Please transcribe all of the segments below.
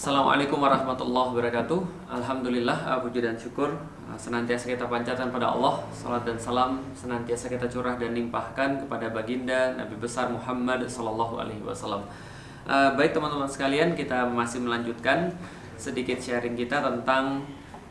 Assalamualaikum warahmatullahi wabarakatuh. Alhamdulillah uh, puji dan syukur uh, Senantiasa kita panjatkan pada Allah Salat dan salam senantiasa kita curah dan limpahkan Kepada baginda Nabi besar Muhammad Sallallahu alaihi wasallam. Uh, Baik teman-teman sekalian Kita masih melanjutkan Sedikit sharing kita tentang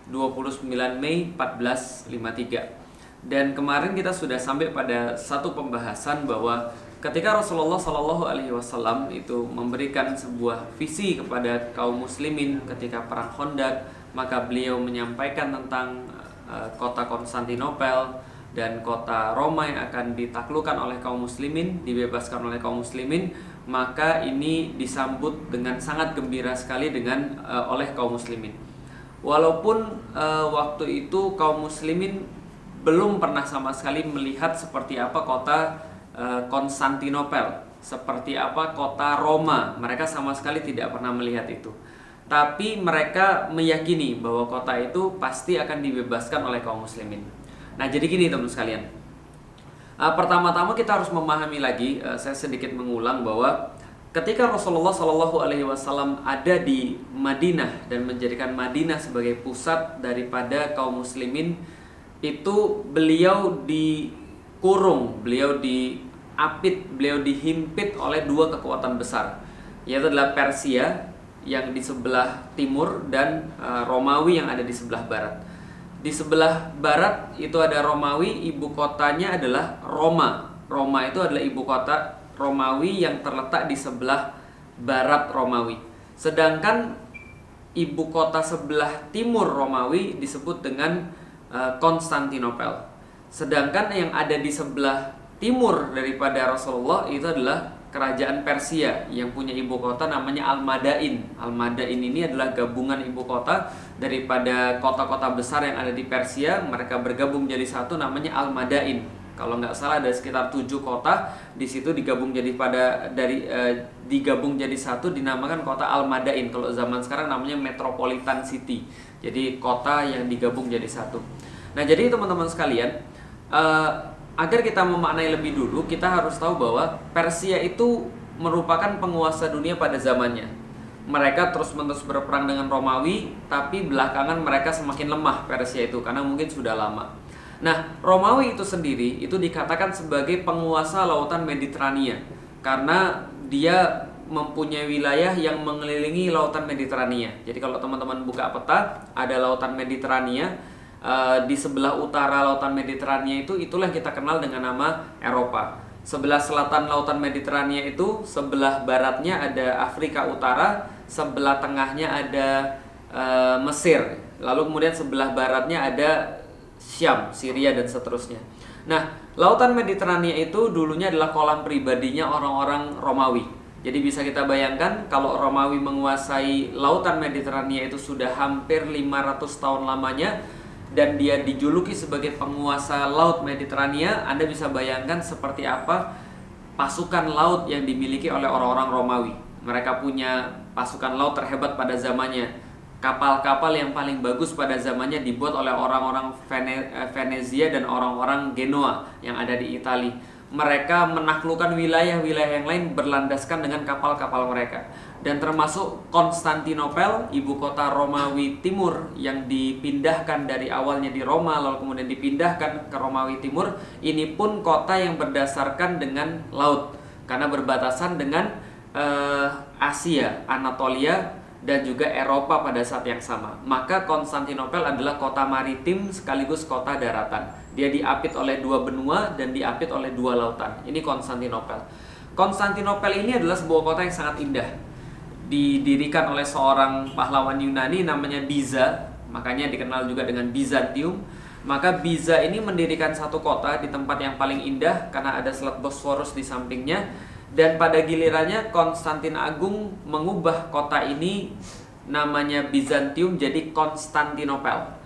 29 Mei 1453 Dan kemarin kita sudah sampai pada satu pembahasan bahwa ketika Rasulullah Shallallahu Alaihi Wasallam itu memberikan sebuah visi kepada kaum muslimin ketika perang Hondak, maka beliau menyampaikan tentang uh, kota Konstantinopel dan kota Roma yang akan ditaklukkan oleh kaum muslimin, dibebaskan oleh kaum muslimin, maka ini disambut dengan sangat gembira sekali dengan uh, oleh kaum muslimin. Walaupun uh, waktu itu kaum muslimin belum pernah sama sekali melihat seperti apa kota Eh, Konstantinopel, seperti apa kota Roma. Mereka sama sekali tidak pernah melihat itu. Tapi mereka meyakini bahwa kota itu pasti akan dibebaskan oleh kaum muslimin. Nah, jadi gini teman sekalian. Uh, pertama-tama kita harus memahami lagi, uh, saya sedikit mengulang bahwa ketika Rasulullah Shallallahu Alaihi Wasallam ada di Madinah dan menjadikan Madinah sebagai pusat daripada kaum muslimin, itu beliau dikurung, beliau di apit beliau dihimpit oleh dua kekuatan besar yaitu adalah Persia yang di sebelah timur dan uh, Romawi yang ada di sebelah barat. Di sebelah barat itu ada Romawi, ibu kotanya adalah Roma. Roma itu adalah ibu kota Romawi yang terletak di sebelah barat Romawi. Sedangkan ibu kota sebelah timur Romawi disebut dengan Konstantinopel. Uh, Sedangkan yang ada di sebelah timur daripada Rasulullah itu adalah kerajaan Persia yang punya ibu kota namanya Al-Madain. Al-Madain ini adalah gabungan ibu kota daripada kota-kota besar yang ada di Persia. Mereka bergabung jadi satu namanya Al-Madain. Kalau nggak salah ada sekitar tujuh kota di situ digabung jadi pada dari eh, digabung jadi satu dinamakan kota Al-Madain. Kalau zaman sekarang namanya Metropolitan City. Jadi kota yang digabung jadi satu. Nah jadi teman-teman sekalian. Eh, agar kita memaknai lebih dulu, kita harus tahu bahwa Persia itu merupakan penguasa dunia pada zamannya. Mereka terus-menerus berperang dengan Romawi, tapi belakangan mereka semakin lemah Persia itu karena mungkin sudah lama. Nah, Romawi itu sendiri itu dikatakan sebagai penguasa lautan Mediterania karena dia mempunyai wilayah yang mengelilingi lautan Mediterania. Jadi kalau teman-teman buka peta, ada lautan Mediterania, uh, di sebelah utara lautan Mediterania itu itulah yang kita kenal dengan nama Eropa. Sebelah selatan lautan Mediterania itu, sebelah baratnya ada Afrika Utara, sebelah tengahnya ada uh, Mesir, lalu kemudian sebelah baratnya ada Syam, Syria dan seterusnya. Nah, lautan Mediterania itu dulunya adalah kolam pribadinya orang-orang Romawi. Jadi bisa kita bayangkan kalau Romawi menguasai lautan Mediterania itu sudah hampir 500 tahun lamanya, dan dia dijuluki sebagai penguasa laut Mediterania, Anda bisa bayangkan seperti apa pasukan laut yang dimiliki oleh orang-orang Romawi. Mereka punya pasukan laut terhebat pada zamannya. Kapal-kapal yang paling bagus pada zamannya dibuat oleh orang-orang Vene eh, Venezia dan orang-orang Genoa yang ada di Italia. Mereka menaklukkan wilayah-wilayah yang lain berlandaskan dengan kapal-kapal mereka dan termasuk Konstantinopel, ibu kota Romawi Timur yang dipindahkan dari awalnya di Roma lalu kemudian dipindahkan ke Romawi Timur. Ini pun kota yang berdasarkan dengan laut karena berbatasan dengan uh, Asia, Anatolia dan juga Eropa pada saat yang sama. Maka Konstantinopel adalah kota maritim sekaligus kota daratan. Dia diapit oleh dua benua dan diapit oleh dua lautan. Ini Konstantinopel. Konstantinopel ini adalah sebuah kota yang sangat indah didirikan oleh seorang pahlawan Yunani namanya Biza, makanya dikenal juga dengan Bizantium. Maka Biza ini mendirikan satu kota di tempat yang paling indah karena ada Selat Bosphorus di sampingnya dan pada gilirannya Konstantin Agung mengubah kota ini namanya Bizantium jadi Konstantinopel.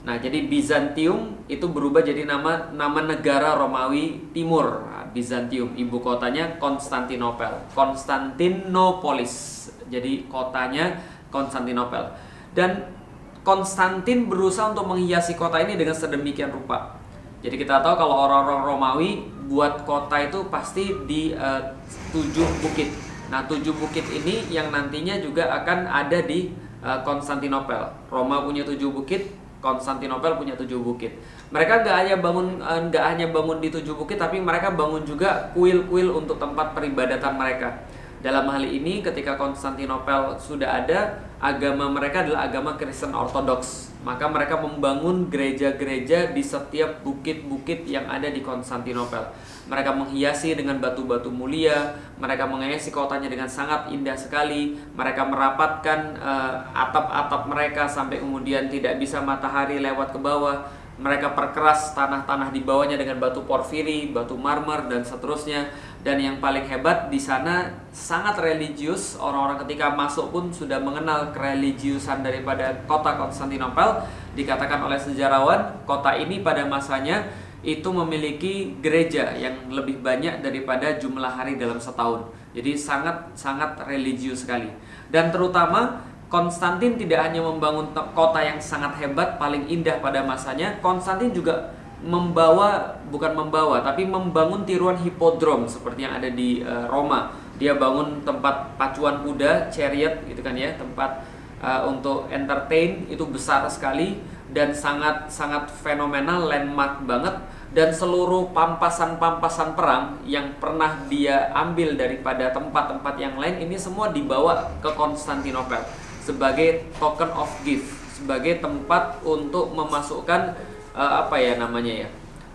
Nah, jadi Bizantium itu berubah jadi nama nama negara Romawi Timur. Nah, Bizantium, ibu kotanya Konstantinopel, Konstantinopolis. Jadi kotanya Konstantinopel. Dan Konstantin berusaha untuk menghiasi kota ini dengan sedemikian rupa. Jadi kita tahu kalau orang-orang Romawi buat kota itu pasti di uh, tujuh bukit. Nah, tujuh bukit ini yang nantinya juga akan ada di uh, Konstantinopel. Roma punya tujuh bukit, Konstantinopel punya tujuh bukit. Mereka nggak hanya bangun uh, nggak hanya bangun di tujuh bukit, tapi mereka bangun juga kuil-kuil untuk tempat peribadatan mereka. Dalam hal ini ketika Konstantinopel sudah ada, agama mereka adalah agama Kristen Ortodoks. Maka mereka membangun gereja-gereja di setiap bukit-bukit yang ada di Konstantinopel. Mereka menghiasi dengan batu-batu mulia, mereka menghiasi kotanya dengan sangat indah sekali. Mereka merapatkan uh, atap-atap mereka sampai kemudian tidak bisa matahari lewat ke bawah mereka perkeras tanah-tanah di bawahnya dengan batu porfiri, batu marmer dan seterusnya. Dan yang paling hebat di sana sangat religius. Orang-orang ketika masuk pun sudah mengenal kereligiusan daripada kota Konstantinopel. Dikatakan oleh sejarawan, kota ini pada masanya itu memiliki gereja yang lebih banyak daripada jumlah hari dalam setahun. Jadi sangat sangat religius sekali. Dan terutama Konstantin tidak hanya membangun kota yang sangat hebat, paling indah pada masanya, Konstantin juga membawa bukan membawa tapi membangun tiruan hipodrom seperti yang ada di uh, Roma. Dia bangun tempat pacuan kuda, chariot gitu kan ya, tempat uh, untuk entertain itu besar sekali dan sangat sangat fenomenal landmark banget dan seluruh pampasan-pampasan perang yang pernah dia ambil daripada tempat-tempat yang lain ini semua dibawa ke Konstantinopel sebagai token of gift, sebagai tempat untuk memasukkan uh, apa ya namanya ya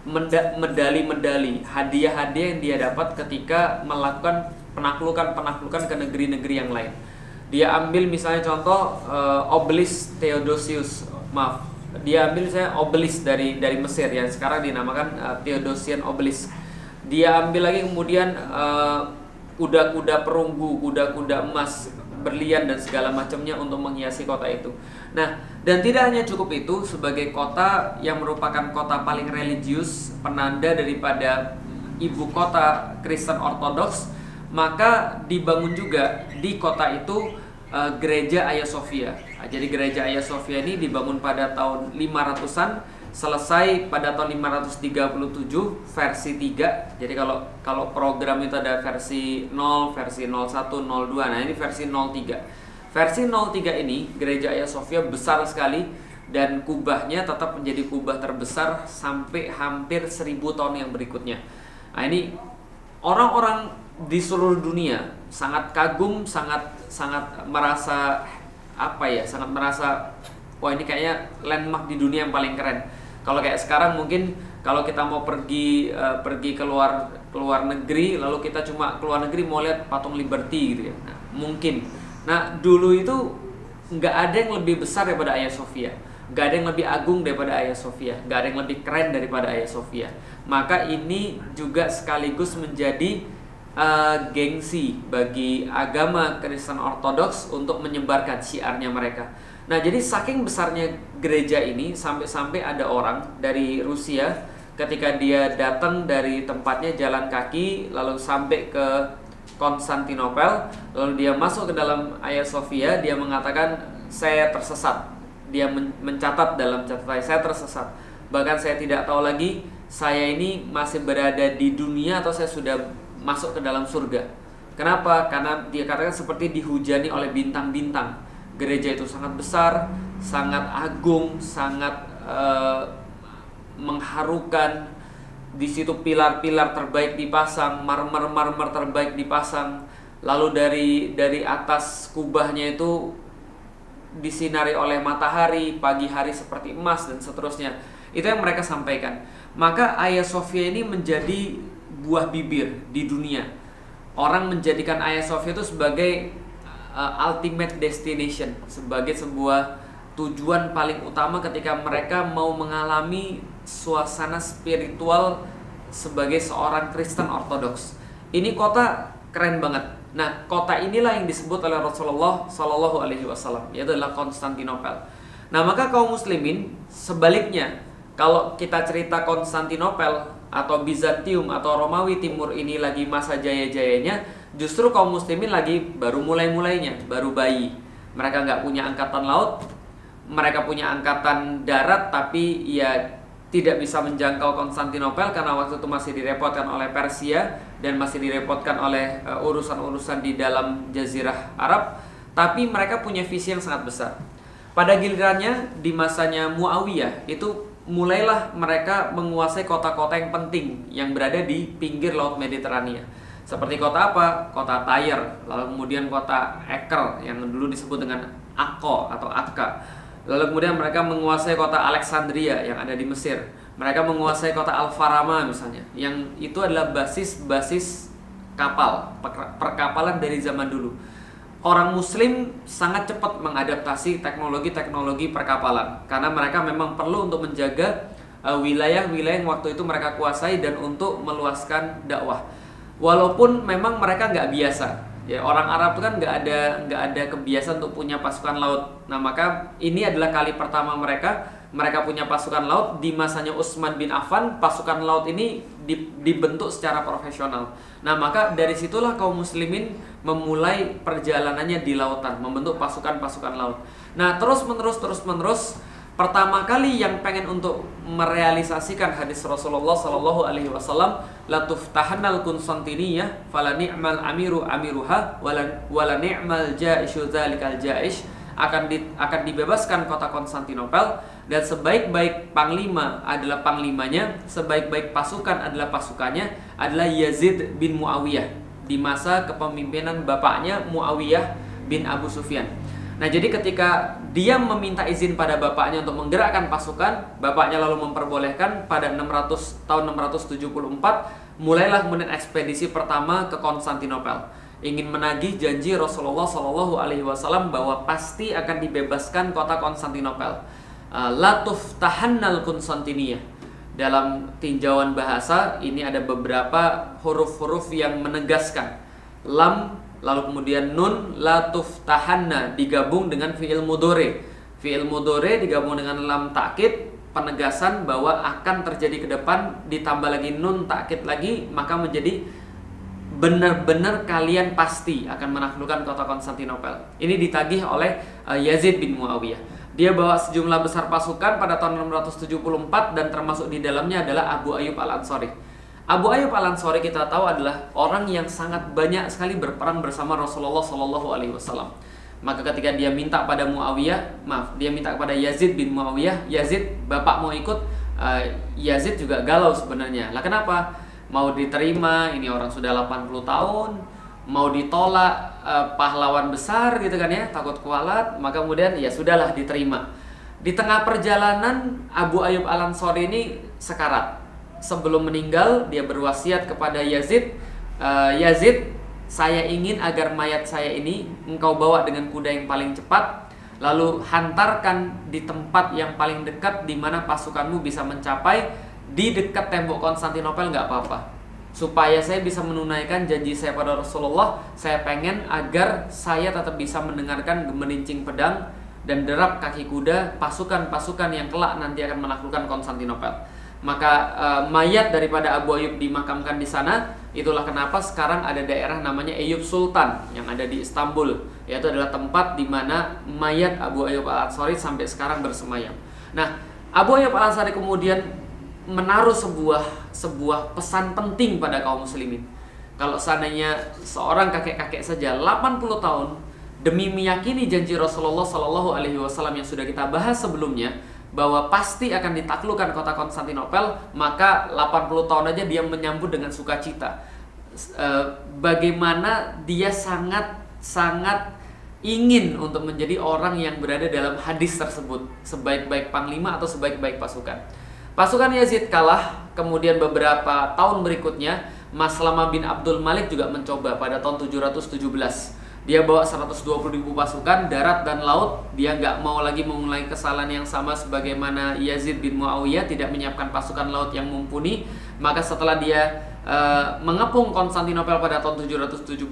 medali-medali, hadiah-hadiah yang dia dapat ketika melakukan penaklukan-penaklukan ke negeri-negeri yang lain. Dia ambil misalnya contoh uh, obelisk Theodosius, maaf, dia ambil saya obelisk dari dari Mesir yang sekarang dinamakan uh, Theodosian obelisk. Dia ambil lagi kemudian kuda-kuda uh, perunggu, kuda-kuda emas berlian dan segala macamnya untuk menghiasi kota itu. Nah, dan tidak hanya cukup itu sebagai kota yang merupakan kota paling religius, penanda daripada ibu kota Kristen Ortodoks, maka dibangun juga di kota itu uh, gereja Hagia Sophia. Nah, jadi gereja Hagia Sophia ini dibangun pada tahun 500-an selesai pada tahun 537 versi 3. Jadi kalau kalau program itu ada versi 0, versi 01, 02. Nah, ini versi 03. Versi 03 ini gereja Hagia Sophia besar sekali dan kubahnya tetap menjadi kubah terbesar sampai hampir 1000 tahun yang berikutnya. Nah, ini orang-orang di seluruh dunia sangat kagum, sangat sangat merasa apa ya, sangat merasa wah ini kayaknya landmark di dunia yang paling keren kalau kayak sekarang mungkin kalau kita mau pergi uh, pergi keluar keluar negeri lalu kita cuma keluar negeri mau lihat patung Liberty gitu ya. Nah, mungkin. Nah, dulu itu nggak ada yang lebih besar daripada Hagia Sophia. Nggak ada yang lebih agung daripada Hagia Sophia. Nggak ada yang lebih keren daripada Hagia Sophia. Maka ini juga sekaligus menjadi uh, gengsi bagi agama Kristen Ortodoks untuk menyebarkan syiarnya mereka. Nah, jadi saking besarnya gereja ini sampai-sampai ada orang dari Rusia ketika dia datang dari tempatnya jalan kaki lalu sampai ke Konstantinopel, lalu dia masuk ke dalam Hagia Sophia, dia mengatakan saya tersesat. Dia mencatat dalam catatan saya tersesat. Bahkan saya tidak tahu lagi saya ini masih berada di dunia atau saya sudah masuk ke dalam surga. Kenapa? Karena dia katakan seperti dihujani oleh bintang-bintang gereja itu sangat besar, sangat agung, sangat uh, mengharukan. Di situ pilar-pilar terbaik dipasang, marmer-marmer terbaik dipasang. Lalu dari dari atas kubahnya itu disinari oleh matahari, pagi hari seperti emas dan seterusnya. Itu yang mereka sampaikan. Maka Ayah Sofia ini menjadi buah bibir di dunia. Orang menjadikan Ayah Sofia itu sebagai uh, ultimate destination sebagai sebuah tujuan paling utama ketika mereka mau mengalami suasana spiritual sebagai seorang Kristen Ortodoks. Ini kota keren banget. Nah, kota inilah yang disebut oleh Rasulullah Shallallahu Alaihi Wasallam, yaitu adalah Konstantinopel. Nah, maka kaum muslimin sebaliknya, kalau kita cerita Konstantinopel atau Bizantium atau Romawi Timur ini lagi masa jaya-jayanya, Justru kaum muslimin lagi baru mulai-mulainya, baru bayi. Mereka nggak punya angkatan laut, mereka punya angkatan darat, tapi ya tidak bisa menjangkau Konstantinopel karena waktu itu masih direpotkan oleh Persia dan masih direpotkan oleh uh, urusan-urusan di dalam jazirah Arab, tapi mereka punya visi yang sangat besar. Pada gilirannya di masanya Muawiyah itu mulailah mereka menguasai kota-kota yang penting yang berada di pinggir laut Mediterania. Seperti kota apa? Kota Tyre, lalu kemudian kota Eker yang dulu disebut dengan Akko atau Akka Lalu kemudian mereka menguasai kota Alexandria yang ada di Mesir. Mereka menguasai kota Al-Farama misalnya, yang itu adalah basis-basis kapal, perkapalan dari zaman dulu. Orang muslim sangat cepat mengadaptasi teknologi-teknologi perkapalan karena mereka memang perlu untuk menjaga uh, wilayah-wilayah yang waktu itu mereka kuasai dan untuk meluaskan dakwah. Walaupun memang mereka nggak biasa, ya orang Arab itu kan nggak ada nggak ada kebiasaan untuk punya pasukan laut. Nah maka ini adalah kali pertama mereka mereka punya pasukan laut. Di masanya Utsman bin Affan pasukan laut ini dibentuk secara profesional. Nah maka dari situlah kaum muslimin memulai perjalanannya di lautan membentuk pasukan-pasukan laut. Nah terus menerus terus menerus pertama kali yang pengen untuk merealisasikan hadis Rasulullah Shallallahu Alaihi Wasallam latuf tahanal Konstantiniyah fala ni'mal amiru amiruha wala ni'mal jaishu dzalikal jaish akan di, akan dibebaskan kota Konstantinopel. Dan sebaik-baik panglima adalah panglimanya sebaik-baik pasukan adalah pasukannya adalah Yazid bin Muawiyah di masa kepemimpinan bapaknya Muawiyah bin Abu Sufyan Nah, jadi ketika dia meminta izin pada bapaknya untuk menggerakkan pasukan, bapaknya lalu memperbolehkan pada 600 tahun 674 mulailah kemudian ekspedisi pertama ke Konstantinopel. Ingin menagih janji Rasulullah Shallallahu alaihi wasallam bahwa pasti akan dibebaskan kota Konstantinopel. Uh, Latuf tahannal Konstantinia. Dalam tinjauan bahasa ini ada beberapa huruf-huruf yang menegaskan lam lalu kemudian nun latuf tahanna digabung dengan fiil mudore fiil mudore digabung dengan lam takkit penegasan bahwa akan terjadi ke depan ditambah lagi nun takkit lagi maka menjadi benar-benar kalian pasti akan menaklukkan kota Konstantinopel. Ini ditagih oleh uh, Yazid bin Muawiyah. Dia bawa sejumlah besar pasukan pada tahun 674 dan termasuk di dalamnya adalah Abu Ayyub Al-Ansari. Abu Ayyub Al Ansori kita tahu adalah orang yang sangat banyak sekali berperang bersama Rasulullah Shallallahu Alaihi Wasallam. Maka ketika dia minta pada Muawiyah, maaf, dia minta kepada Yazid bin Muawiyah, Yazid, bapak mau ikut, uh, Yazid juga galau sebenarnya. Lah kenapa? Mau diterima, ini orang sudah 80 tahun, mau ditolak uh, pahlawan besar gitu kan ya, takut kualat, maka kemudian ya sudahlah diterima. Di tengah perjalanan Abu Ayyub Al Ansori ini sekarat sebelum meninggal dia berwasiat kepada Yazid, uh, Yazid, saya ingin agar mayat saya ini engkau bawa dengan kuda yang paling cepat, lalu hantarkan di tempat yang paling dekat di mana pasukanmu bisa mencapai di dekat tembok Konstantinopel nggak apa-apa. Supaya saya bisa menunaikan janji saya pada Rasulullah, saya pengen agar saya tetap bisa mendengarkan gemerincing pedang dan derap kaki kuda pasukan-pasukan yang kelak nanti akan menaklukkan Konstantinopel maka uh, mayat daripada Abu Ayyub dimakamkan di sana itulah kenapa sekarang ada daerah namanya Ayub Sultan yang ada di Istanbul yaitu adalah tempat di mana mayat Abu Ayyub Al Ansari sampai sekarang bersemayam. Nah, Abu Ayyub Al Ansari kemudian menaruh sebuah sebuah pesan penting pada kaum muslimin. Kalau seandainya seorang kakek-kakek saja 80 tahun demi meyakini janji Rasulullah Shallallahu alaihi wasallam yang sudah kita bahas sebelumnya, bahwa pasti akan ditaklukkan kota Konstantinopel, maka 80 tahun aja dia menyambut dengan sukacita. E, bagaimana dia sangat sangat ingin untuk menjadi orang yang berada dalam hadis tersebut, sebaik-baik panglima atau sebaik-baik pasukan. Pasukan Yazid kalah, kemudian beberapa tahun berikutnya Maslama bin Abdul Malik juga mencoba pada tahun 717 dia bawa 120 ribu pasukan darat dan laut. Dia nggak mau lagi mengulangi kesalahan yang sama sebagaimana Yazid bin Muawiyah tidak menyiapkan pasukan laut yang mumpuni. Maka setelah dia uh, mengepung Konstantinopel pada tahun 717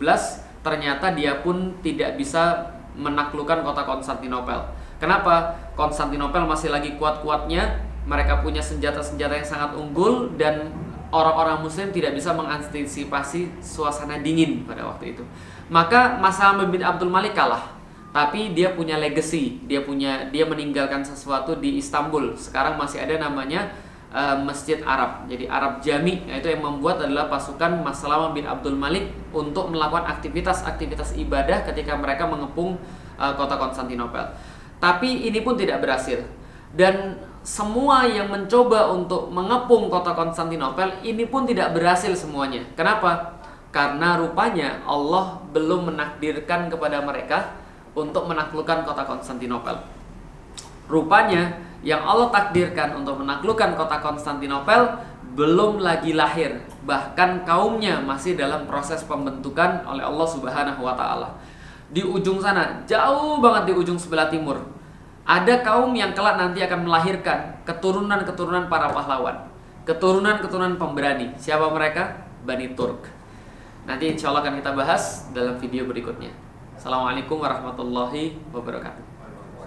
ternyata dia pun tidak bisa menaklukkan kota Konstantinopel. Kenapa? Konstantinopel masih lagi kuat-kuatnya. Mereka punya senjata-senjata yang sangat unggul dan orang-orang muslim tidak bisa mengantisipasi suasana dingin pada waktu itu maka Masalah bin Abdul Malik kalah. Tapi dia punya legacy, dia punya dia meninggalkan sesuatu di Istanbul. Sekarang masih ada namanya uh, masjid Arab. Jadi Arab Jami yaitu yang membuat adalah pasukan Maslama bin Abdul Malik untuk melakukan aktivitas-aktivitas ibadah ketika mereka mengepung uh, kota Konstantinopel. Tapi ini pun tidak berhasil. Dan semua yang mencoba untuk mengepung kota Konstantinopel ini pun tidak berhasil semuanya. Kenapa? Karena rupanya Allah belum menakdirkan kepada mereka untuk menaklukkan kota Konstantinopel. Rupanya yang Allah takdirkan untuk menaklukkan kota Konstantinopel belum lagi lahir, bahkan kaumnya masih dalam proses pembentukan oleh Allah Subhanahu wa taala. Di ujung sana, jauh banget di ujung sebelah timur, ada kaum yang kelak nanti akan melahirkan keturunan-keturunan para pahlawan, keturunan-keturunan pemberani. Siapa mereka? Bani Turk. Nanti insya Allah akan kita bahas dalam video berikutnya. Assalamualaikum warahmatullahi wabarakatuh.